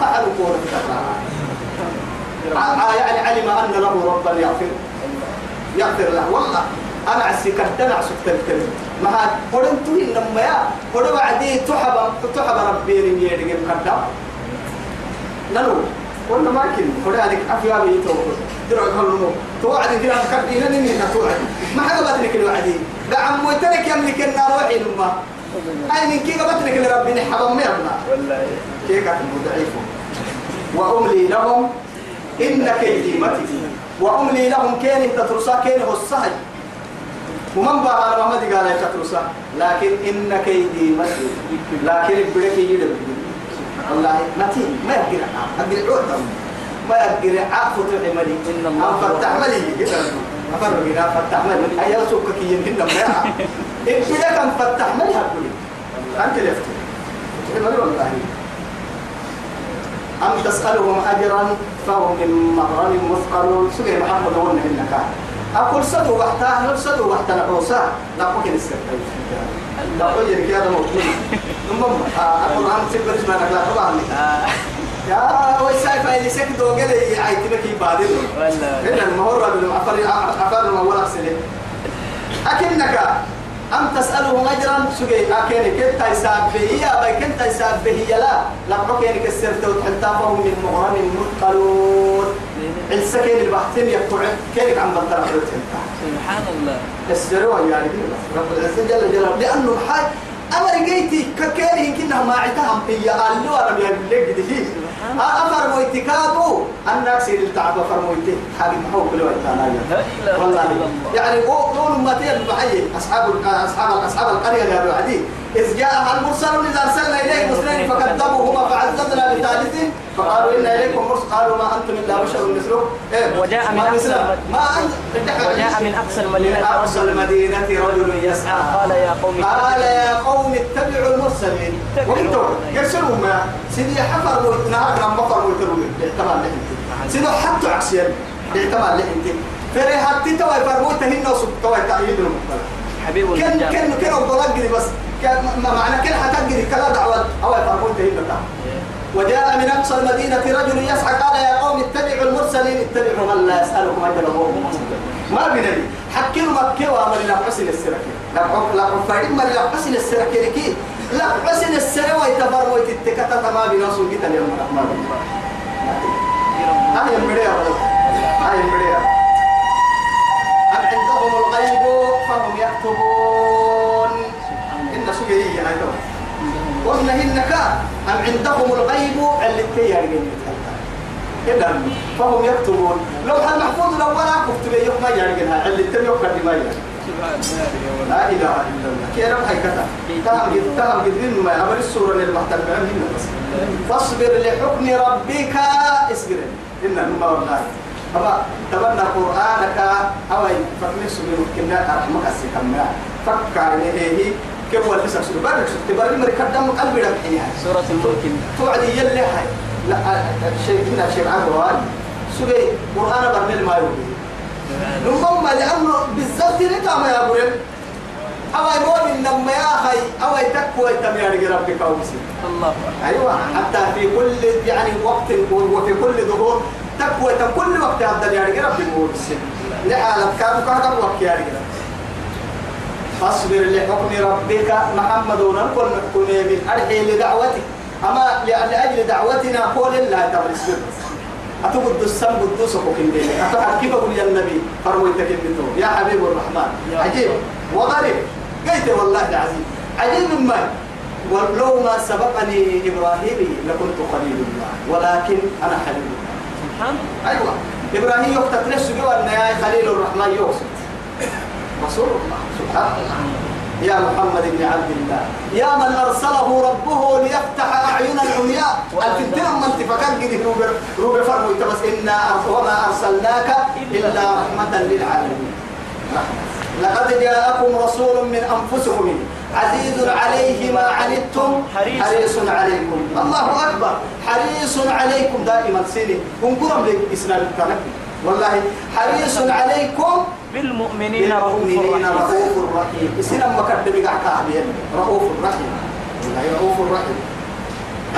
قعد كورة يعني علم أن له ربا يغفر يغفر له. والله أنا عسي كدنا عسك تلتل ما قرنتو إنما يا قرن وعدي تحب تحب ربي رمي يدك كدا نلو قلنا ما كن قرن هذيك أفيا بيتو درع كلمه توعد كده كدينا نني توعد ما حدا بدنا كل وعدي. ده عم وترك يملك النار وحي لما أي من كي قبتنا كل ربي نحبهم يبنا والله. كي كاتب ضعيف وأملي لهم إن كيدي متي وأملي لهم كين تترسا كين هو الصحي ومن بقى على محمد قال تترسا؟ لكن إن كيدي متي لكن بدك يجيب والله متي ما يقدر أقدر عود ما يقدر عافو تعملي إن الله فتح ملي. كده أفرق إلى فتح ملي. أي سوق كي يمكن ما إن كده كان فتح ملي هقولي أنت لفت ملي والله. أم تسألهم أجرا فهم من مغرم مثقلون سجل محمد هو إنك أقول صدوا وقتها نقول وقت نعوسا لا ممكن السكتة لا أقول لك هذا موجود أقول أنا سيبرش ما نقلا طبعا يا ويساي فايلي سك دوغل عايتنا كي بادل والله إن المهرة بالعفر عفر ولا سنة أكنك أم تسألهم أجرا سجي؟ أكيني كنت يساب به؟ يا باي كنت يساب به؟ لا. لا بكيني كسرت وتحلتافهم من مغرم مثقلون السكين البحثين يقطع كينك عم بطل سبحان الله. السروا يعني. رب العزة جل جلاله. لأنه حاج أمر جيتي عتهم هي قالوا أنا بيقول لك دي أفر مويتكابو أنا أكسر التعب أفر مويتي حاجة محوك لو إله والله. يعني قولوا ما تيل بحي أصحاب أصحاب أصحاب القرية يا أبو عدي إذ جاء المرسلون إذا أرسلنا إليهم مسلمين فكذبوهما فعززنا بثالث فقالوا إن إليكم مرسل. قالوا ما أنتم إلا بشر مثلكم إيه وجاء من أقصى ما وجاء من أقصى المدينة. من أقصى رجل المدينة رجل يسعى. قال يا قوم قال يا قوم اتبعوا المرسلين. وأنتم يرسلوا ما؟ سيدي حفر ونهار لما بطر ويتروا اعتبر لحنتي سيدي حتى عسير اعتبر لحنتي فري حتى توا يفرموت هنا وسب توا تأييد المقبل حبيب كن النجاة كن كن بلقري بس. كان ما معنى كن حتقري كلا دعوة أو يفرموت هنا وجاء من أقصى المدينة رجل يسعى قال يا قوم اتبعوا المرسلين اتبعوا من لا يسألكم أجرا وهم ما بنبي حكينا مكة وأمر لا حسن السركة لا لا فايد ما لا حسن السركة كي لا حسن السرة ويتبر ويتتكتا ما بيناسو جدا اليوم الرحمن هاي المريا. هاي المريا. أم عندهم الغيب فهم يكتبون إن سجيه هاي قلنا إنك أم عندهم الغيب اللي تيارين إذا فهم يكتبون. لو هل محفوظ لو ولا كتب يوم ما يارجنها اللي تم يوم ما يارجن لا إله إلا الله. كي هاي كذا. تهم جد تهم جد ما أمر السورة للمحتل بعمل بس. فاصبر لحكم ربك اصبر إن ما والله أما تبنى قرآنك أو فكنس من كنا رحمك السكمنا فكر هي كيف ولا لسه سورة بارك سورة بارك مري كدام قلبي لك حيها سورة الملك. توعد يلي هاي. لا شيء هنا شيء عبوان سورة قرآن برميل ما يقول. نمم لأنه بالذات نتا ما يقول أو يقول إنما يا هاي أو يتكوى تميار ربك أوسي الله. أيوة حتى في كل يعني وقت وفي كل ظهور تقوى كل وقت هذا يعني رب المول لحالة كانوا كانوا وقت يعني فاصبر لحكم ربك محمد ونقول نحكم من أرحي لدعوتك أما لأجل دعوتنا قول تعالى اصبر أتقد السم قدوس وكين بينك أتحد كيف أقول يا النبي. فرويتك النتو يا حبيب الرحمن. عجيب. وغريب. قيت والله العظيم. عجيب ما ولو ما سبقني إبراهيم لكنت خليل الله. ولكن أنا حليل الله. سبحان أيوة. إبراهيم يقتل نفسه. أن يا خليل الرحمن. يقصد. رسول الله. سبحانه يا محمد بن عبد الله. يا من أرسله ربه ليفتح أعين العمياء الفتنة من تفكر قد روب روب فرمو بس إنا وما أرسلناك إلا رحمة للعالمين. لقد جاءكم رسول من أنفسكم عزيز عليه ما عنتم. حريص. عليكم. الله أكبر. حريص عليكم. دائما سيدي انقرم لك إسلام التنبي والله حريص عليكم بالمؤمنين رؤوف رحيم. رؤوف رحيم. إسلام مكتب بين رؤوف رحيم. رؤوف رحيم.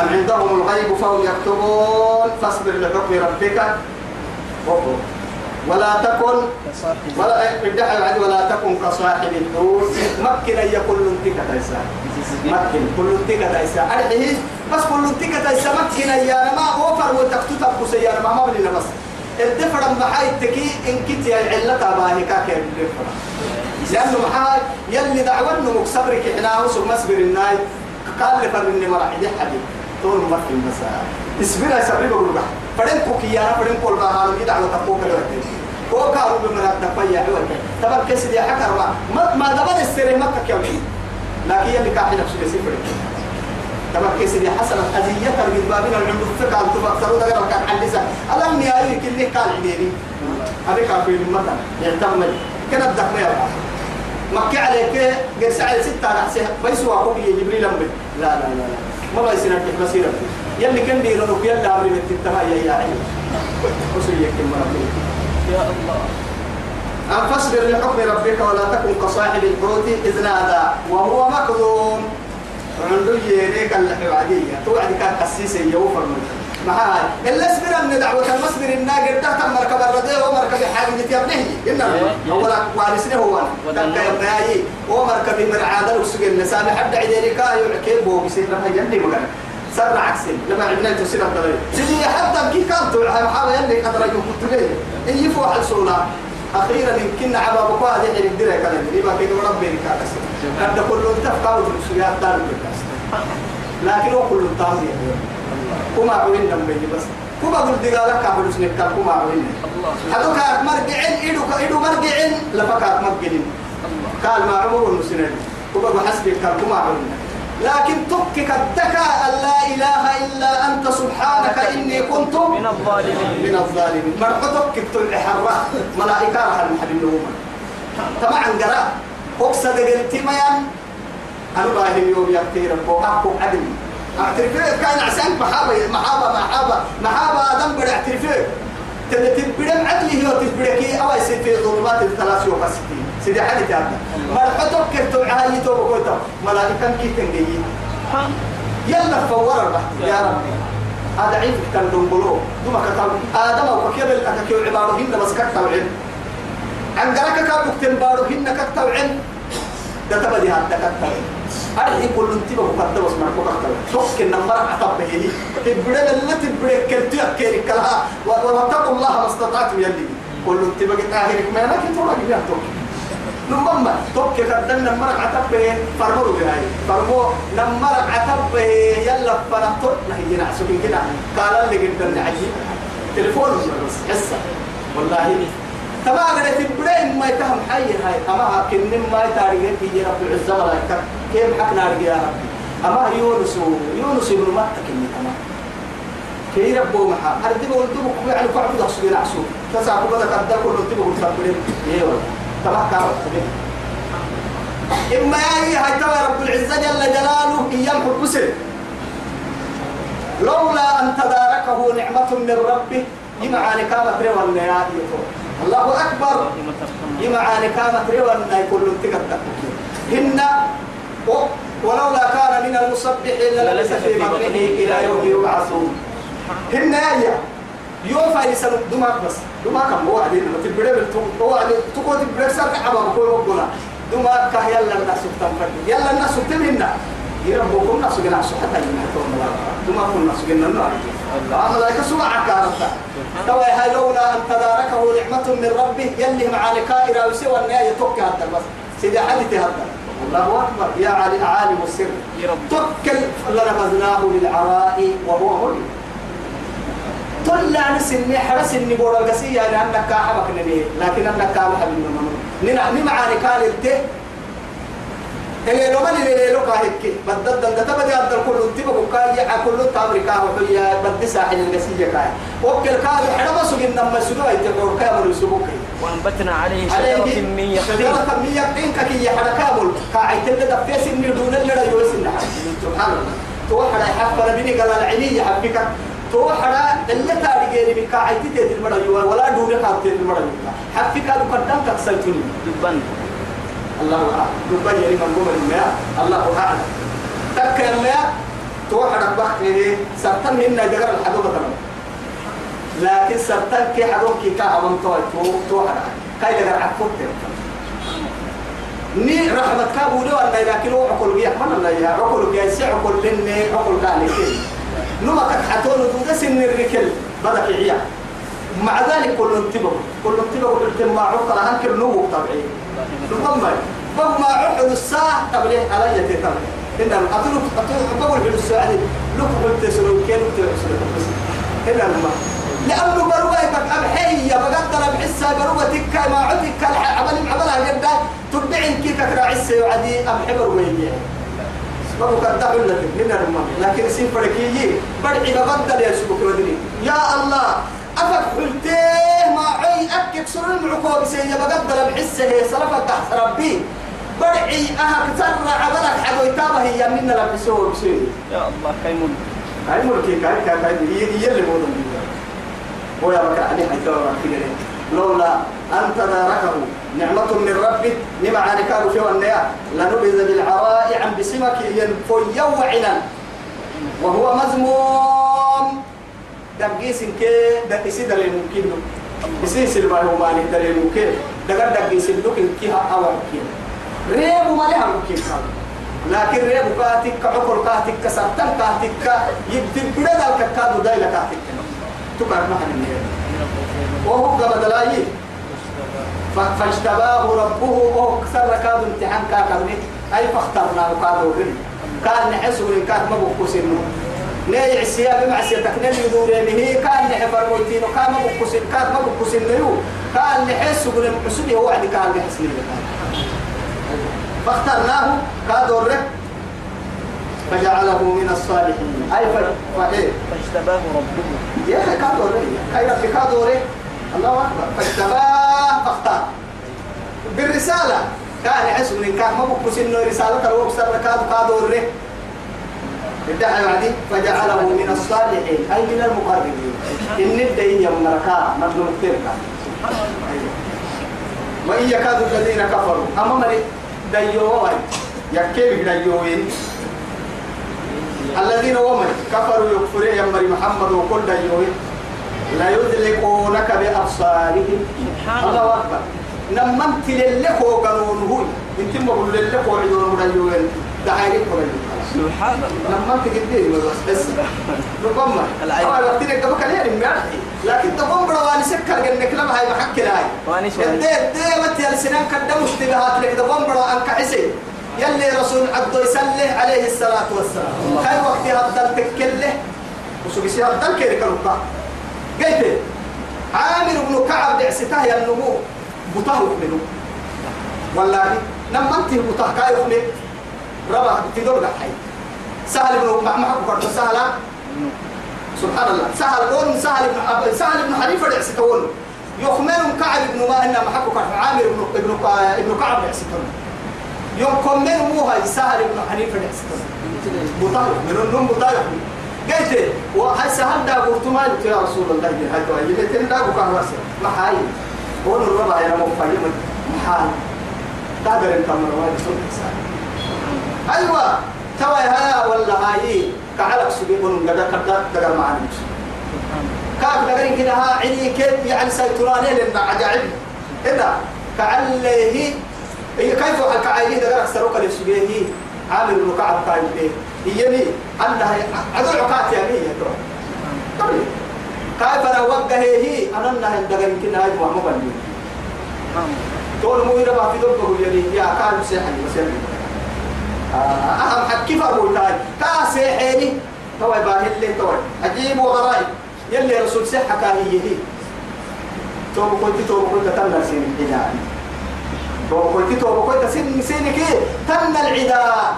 أم عندهم الغيب فهم يكتبون. فاصبر لحكم ربك. ولا تكن ولا ادعي ولا تكن كصاحب الحوت مكن أن يكون لنتك تيسا مكن. كل لنتك تيسا أرحيه بس كل لنتك تيسا مكن يا ما أوفر وتكتب بسيارة ما ما بلنا بس الدفر محاي التكي إن كنت يا علة باهي كاكي الدفر لأنه محاي يلي دعوة إنه صبرك إحنا وسو مسبر الناي قال لي فرني مرح دي حدي. طول مكن بس اسبر يا صبري بقول بقى فرن كوكيانا فرن كل هذا كده على تقوك الوقت هو كارو بمرات تقوي عوض تبقى كسر يا حكر ما ما دبر السر مكة كيومين لكن يلي كاحي نفسه يسيبر تبقى كسر يا حسن أذية من بابنا العمر فكا أنتم أكثروا ده كان حدثا ألم ياري كل كان عديني أبي كافي المدن يعتمد كنا بدك ما يبقى. مكة عليك. قرس على ستة رأسه بيسوا أقوم جبريل أمبي لا لا لا لا. ما بيصير كيف بصير يلي كان بيرنو يلا أمري بتتها يا يا عيني. وسيك المرابين يا الله. أن فاصبر لحكم ربك ولا تكن كصاحب الحوت إذ نادى وهو مكظوم. عنده يريك الحوادية توعد كان قسيس يوفر من معاي. إلا اصبر أن دعوة المصبر الناقر تحت مركب الرداء ومركب حاجة يا ابنه إنما أولا وارسنه هو. تبقى يا ابنائي ومركب مرعادة وسجل النساء. حد عديرك يعكي بو بيصير لما يندي مكان سر عكسي. لما عندنا تسير الضريب سيدي حتى كي كانت محاولة يلي قدر يكون كنت ليه. إن يفوح السولة أخيرا يمكن عبا بقوا هذه حين الدرة كلام يبقى كده ربي لكاكس قد كل تفقه في السياق دار لكن هو كل تامي كما عوين نمبي بس. كما قلت دقالك كابل سنك كما عوين هذوك مرجعين إيدو إيدو مرجعين لفكات مرجعين قال ما عمر المسنين كما حسبك كما عوين لكن تبكك الدكا أن لا إله إلا أنت سبحانك إني كنت من الظالمين. من الظالمين. مرحبتك كتب حرة ملائكة راح المحل النوم. طبعا قراء أقصد قلت ميان أنا باهي يوم يكتير بوحاكو عدل اعترفيه كان عسان محابة محابة محابة محابة آدم بدا اعترفيه تبدا عدله وتبدا أو يصير ظلمات الثلاث يوم ستين سيدي حالي تابع مرحبتك كتب عالي تو بقولتا ملائكة كي تنجي يلا فور البحث يا ربي هذا عيد كان دنبلو دوما كتاب آدم أو كيف الأكاكيو عبارهن بس كتاب علم عن قرأك كابوك تنبارهن كتاب علم ده تبدي هذا كتاب أرحي كل انتبه مقدم اسمع كتاب توك النمبر عطب بهلي تبرد اللي تبرد كنتو يكيري كلها واتقوا الله ما استطعتم يلي. كل انتبه قتاهرك ما لكن تورا جميع توك. نمما توك قدم نمبر عطب به فرمو بهاي فرمو نمبر عطب به يلا فنطر نهي نعسو كده قال اللي قدام عجيب. تليفون بس حسه والله تما قد تبرين ما يتهم حي هاي. أما كن ما يتاريخ في رب العزة ولا يكتب كيف يا ربي أما يونس يونس بن متى كني أما كي ربو محا. أردي بقول تبو كوي على كعب ده سجل عسو تسعة كله تبو كل تبرين إيه ولا تما كارو. تبين إما هي هاي تما رب العزة جل جلاله إيام حبسه. لولا أن تداركه نعمة من ربه. يمعاني كامت روى يا الله أكبر. يمعاني كامت روى أي كل تكتك هن ولولا كان من المصبحين للبث في بطنه إلى يوم يبعثون. هن يا يوفى يسأل دماغ بس. دماغ كم هو عدين ما تبدأ بالتو هو عدين تقول تبدأ سرك عبا بقول وقولا دماغ كه يلا الناس تنفرد يلا الناس تمنا يربوكم ناس جنا حتى ينحتون دماغ الناس جنا النار ملائكة سمع كارتا توا هاي لولا أن تداركه نعمة من ربه يلي مع لكائر وسوى النهاية توكي هذا بس سيدي حدث هذا. الله أكبر. يا علي عالم السر. توكل لنبذناه للعراء وهو ملك طلع نسني حرس اني بورا قسية لأنك كاحبك نبيه لكن أنك كاحبك نبيه نمع التي اللي لو من اللي لو كاهك بدل دل تبدي عبد الكل تبقى كاي كل تامريكا وحيا بدي ساحل القسية كاي. وكل كاي حنا ما سجن نما سجوا يتقول كامل سبوك وأنبتنا عليه شجرة من يقطين شجرة من يقطين كي حنا كامل. كاي تبدا دفيس إني دون اللي لا يوسن سبحان الله. توحد يحفر بني قال العلي يحبك توحد اللي تاري غيري بك عايت تيت المرة ولا دون كاتت المرة حبك هذا قدام تكسلتني دبان الله أعلم. دبي يعني من قوم الماء الله أعلم. تك الماء توحد بخته سرطان هنا دقر الحدوبة تمام. لكن سرطان كي حدوك كي كعبان توي تو توحد. كاي دقر عفوت ني رحمة كابو لو أن لكن هو عقل بيا من الله يا عقل بيا سي عقل لني عقل كان كي نما كحتون دودا سن الركل بدك عيا مع ذلك كل انتبه كل انتبه قلت ما عقل هنكر نو طبيعي. نقوم بما عقل الساعة تبليه على يدي تبليه إن أتلو أتلو بقول في الساعة لو قلت سلوك كان سلوك إن ما. لأنه بروي بك أبحية بقدر بحسها بروي تكا ما عدك عمل عملها جدا تبعين كيف تكرا عسى وعدي أبحي بروي بابو قد دعوا لك من الماء لكن سين فرقيي بدعي بقدر يا سبك ودري يا الله أفك سر المعقوب سيجا بقدر بحسه صرفت تحت ربي. بدعي أهك ترى عبلك حدو يتابه هي من لبسوه بسيني يا الله كيمون هاي ملكي كاي كاي كاي يلي مودن ويا بك عليه حيثورا كده لولا أن تداركه نعمة من ربه نمع عنكار في والنيا. لنبذ بالعراء عن بسمك ينفي وعنا وهو مذموم. دقيس كي دقيس دليل ممكن. بسيس الباي هو مالي دليل ممكن دقر دقيس لك كيها أول كي ريب مالها ممكن لكن ريب كاتك عقل كاتك كسرتن كاتك يبتل بدا الكادو دايلا كاتك تكار محل وهو قبل لاي فاجتباه ربه وهو كسر كاد امتحان كاكرني أي فاخترناه كادو كان نحسه كان مبوكوس إنه نيع السياب مع سيتك نلي دور به كان نحفر موتينه كان مبوكوس كان مبوكوس إنه كان نحسه من المحسن هو عندي كان نحس لي فاخترناه. كادو رك فجعله من الصالحين. أي فإيه فاجتباه ربه. يا أخي كادو رك أي ربي كادو رك الله أكبر. فاجتباه. فاختار. بالرسالة. كان يحس من كان ما بقص إنه رسالة تروح سر كاد كادو الره ادعى بعدي فجعله من الصالحين أي من المقربين. إن الدين يوم مركا مظلوم تركا وإن يكاد الذين كفروا. أما مري ديوه يكيب ديوين الذين ومن؟ كفروا يكفرون يا مري محمد وكل ديوين لا يدركونك بأبصارهم الله أكبر. لما انت للك وقانون هو انت ما بقول للك وعيون رجوين دعايرك ورجوين سبحان الله. لما قديه بس ربما العين. آه وقت لك قبل المعرفي لكن تقوم برواني سكر انك لما هاي محك هاي واني شوي. دي دي متى السنان قدموا اشتباهات لك. تقوم برو انك عسي يلي رسول عبد يسله عليه الصلاة والسلام. هاي وقت هذا تكله وشو بيصير هذا كيرك الوقت قلت عامر بن كعب دعسته يا النمو بطه منه والله لما انت بطه كاي ربا تدور حي. سهل بن مع مع كبر سهل. سبحان الله. سهل قول سهل بن سهل بن حنيفة دعسته ول يخمن كعب بن ما إنما حكوا كعب عامر بن ابن ابن كعب دعسته يوم كمن مو هاي سهل بن حنيفة دعسته بطه من النوم بطه قلت وهاي سهل دا قلت يا رسول الله هاي هاي يمكن دا واسع ما هاي هو الربع يا مفاجئ محال قادر انت مرة أيوه. توا هيا ولا هاي كعلك سبيبون قد قد قد معنا كاك دقرين كده ها عيني كيف يعني سيطراني لنا عجائب. إذا كعله هي كيف كعيه دقر أكثر وكل سبيه عامل بن كعب قايل به يني أنها عدو عقات يا مية طبعا كيف أنا وجه هي؟ أنا أنها دقرين كده هاي محمد تقول مو يربع في دبه يا كان بس يلي أهم حد كيف أقول تاي كاسيحيني توي باهل لي توي. عجيب وغرائب يلي رسول سحة كان هي هي. توب قلت توب قلت تم سين العداء. توب قلت توب قلت سين سينك تم العداء.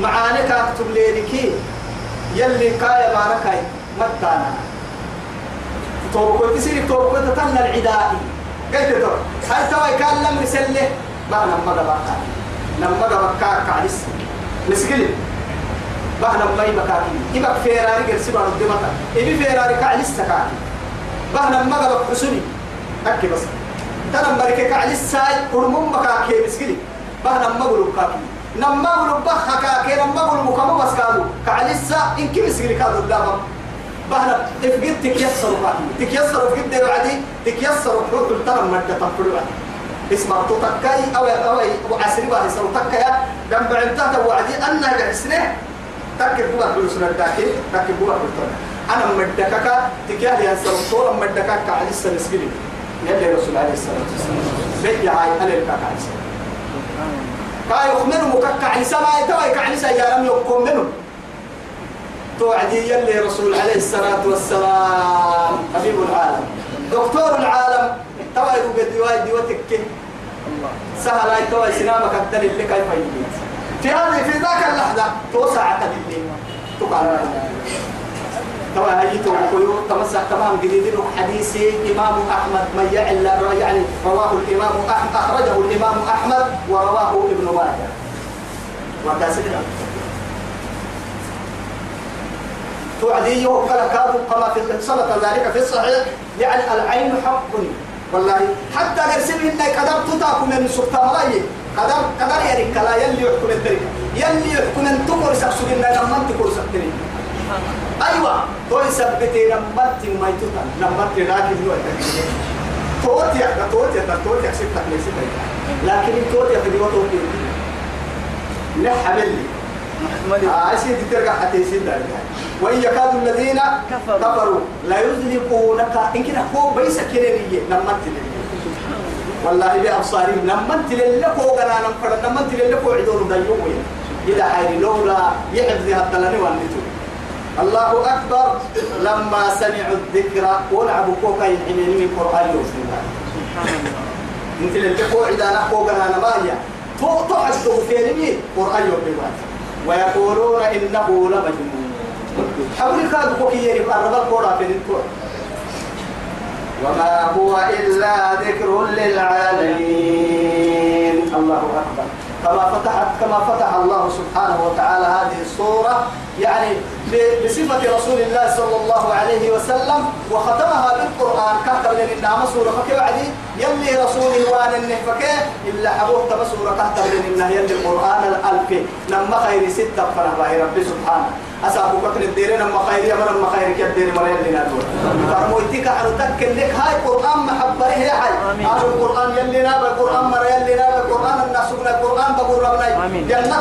معانك أكتب لينك يلي كايا باركاي. متانا. توب قلت سينك توب قلت تم العداء. قلت تو هل توي كان لم يسله ما لما دبقا لما دبقا كعدس مسكلي بهنا ما يبكاكي يبقى فيراري قرسي بارو دمتا يبي فيراري كعلس تكاكي بهنا ما قبل حسني أكي بس. تنا مريكا كعلس ساي قرمم بكاكي مسكلي بهنا ما قلو كاكي. نما قلوا بخك كي نما قلوا مكمل بس كادو. كعلسة إن كم يسقي كادو دابا بهنا تفقد تكيسر بعدي تكيسر وفقد بعدي تكيسر وحروك الترم مدة تنفلوا اسمع تتكاي أو أو وعسري بها يسوي تكايا دم بعدها توعدي أنا جالسنه تكر بوا بلوسنا الداخل تكر بوا بلوسنا أنا مدكك تكيا يا سلطور مدكك كعلسة نسقي يلي رسول عليه الصلاة والسلام. بيجي هاي أنا كعلسة كا يخمنوا مكك عيسى ما يتوى كعيسى يا لم يقوم منه. توعدي يلي رسول عليه الصلاة والسلام. حبيب العالم. دكتور العالم. دواء دواء تكي. الله. سهل هاي توى سنامك الدليل لك كيف يجيز في هذه في ذاك اللحظة توسع تدلي تقال توى هاي توقيو تمسح تمام جديد حديث إمام أحمد من يعل يعني رواه الإمام أحمد أخرجه الإمام أحمد ورواه ابن ماجه. وكاسدنا توعدي وكلا كادو كما في ثبت ذلك في الصحيح. يعني العين حق. والله حتى قرسل إنك قدر تتاكم من سلطة ملاي قدر قدر يعني كلا يلي يحكم الدرجة يلي يحكم أن تقر سكسو إنك لما تقر سكتني أيوة توي سبتي لما ما يتوتا لما تراكي نوع توتي يا توتي يا توتي يا ستة ليست لكن توتي يا تدي وتوتي نحمل لي آه وإن الذين كفروا. لا إن كنا والله لولا الله أكبر لما سمعوا الذكر ولعبوا كوكا يحملين من قرآن يوسف انت اللي فوق أنا مايا تو تو حسبه في علمي قران يوم ويقولون إنه لمجنون. حولي كاد بوكي يقرب القرى في وما هو إلا ذكر للعالمين. الله أكبر. كما فتحت كما فتح الله سبحانه وتعالى هذه الصورة يعني بصفة رسول الله صلى الله عليه وسلم وختمها بالقرآن. كهتر لنا النعمة سورة فكوعدي يلي رسوله وان النهفك إلا حبوه تم سورة كهتر لنا يلي القرآن الألف. نما خير ستة باهي ربي سبحانه. أسابو بكر الدير نما خير يا مرم خير كالدير مريم لنا دور فرمويتك على لك هاي قرآن محبره يا حي. هذا القرآن يلي نابا القرآن مريم لنا القرآن من القرآن بقول ربنا آمين. جنة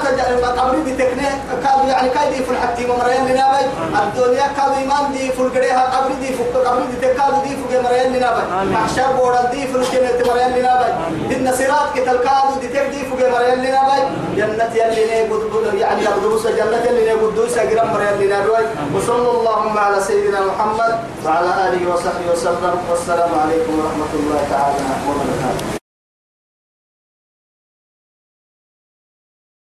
قبر دي تكني كادوا يعني كايدي في الحتي مريم لنا باي الدنيا كادوا إيمان دي في القريها قبر دي في قبر دي تكادوا دي في مريم لنا باي. محشر بورا دي في الجنة مريم لنا باي إن صراط كتل كادوا دي تكدي في مريم لنا باي جنة يلي نيبود يعني قدوس جنة يلي قدوس قرام مريم لنا باي وصلى اللهم على سيدنا محمد وعلى آله وصحبه وسلم. والسلام عليكم ورحمة الله تعالى وبركاته.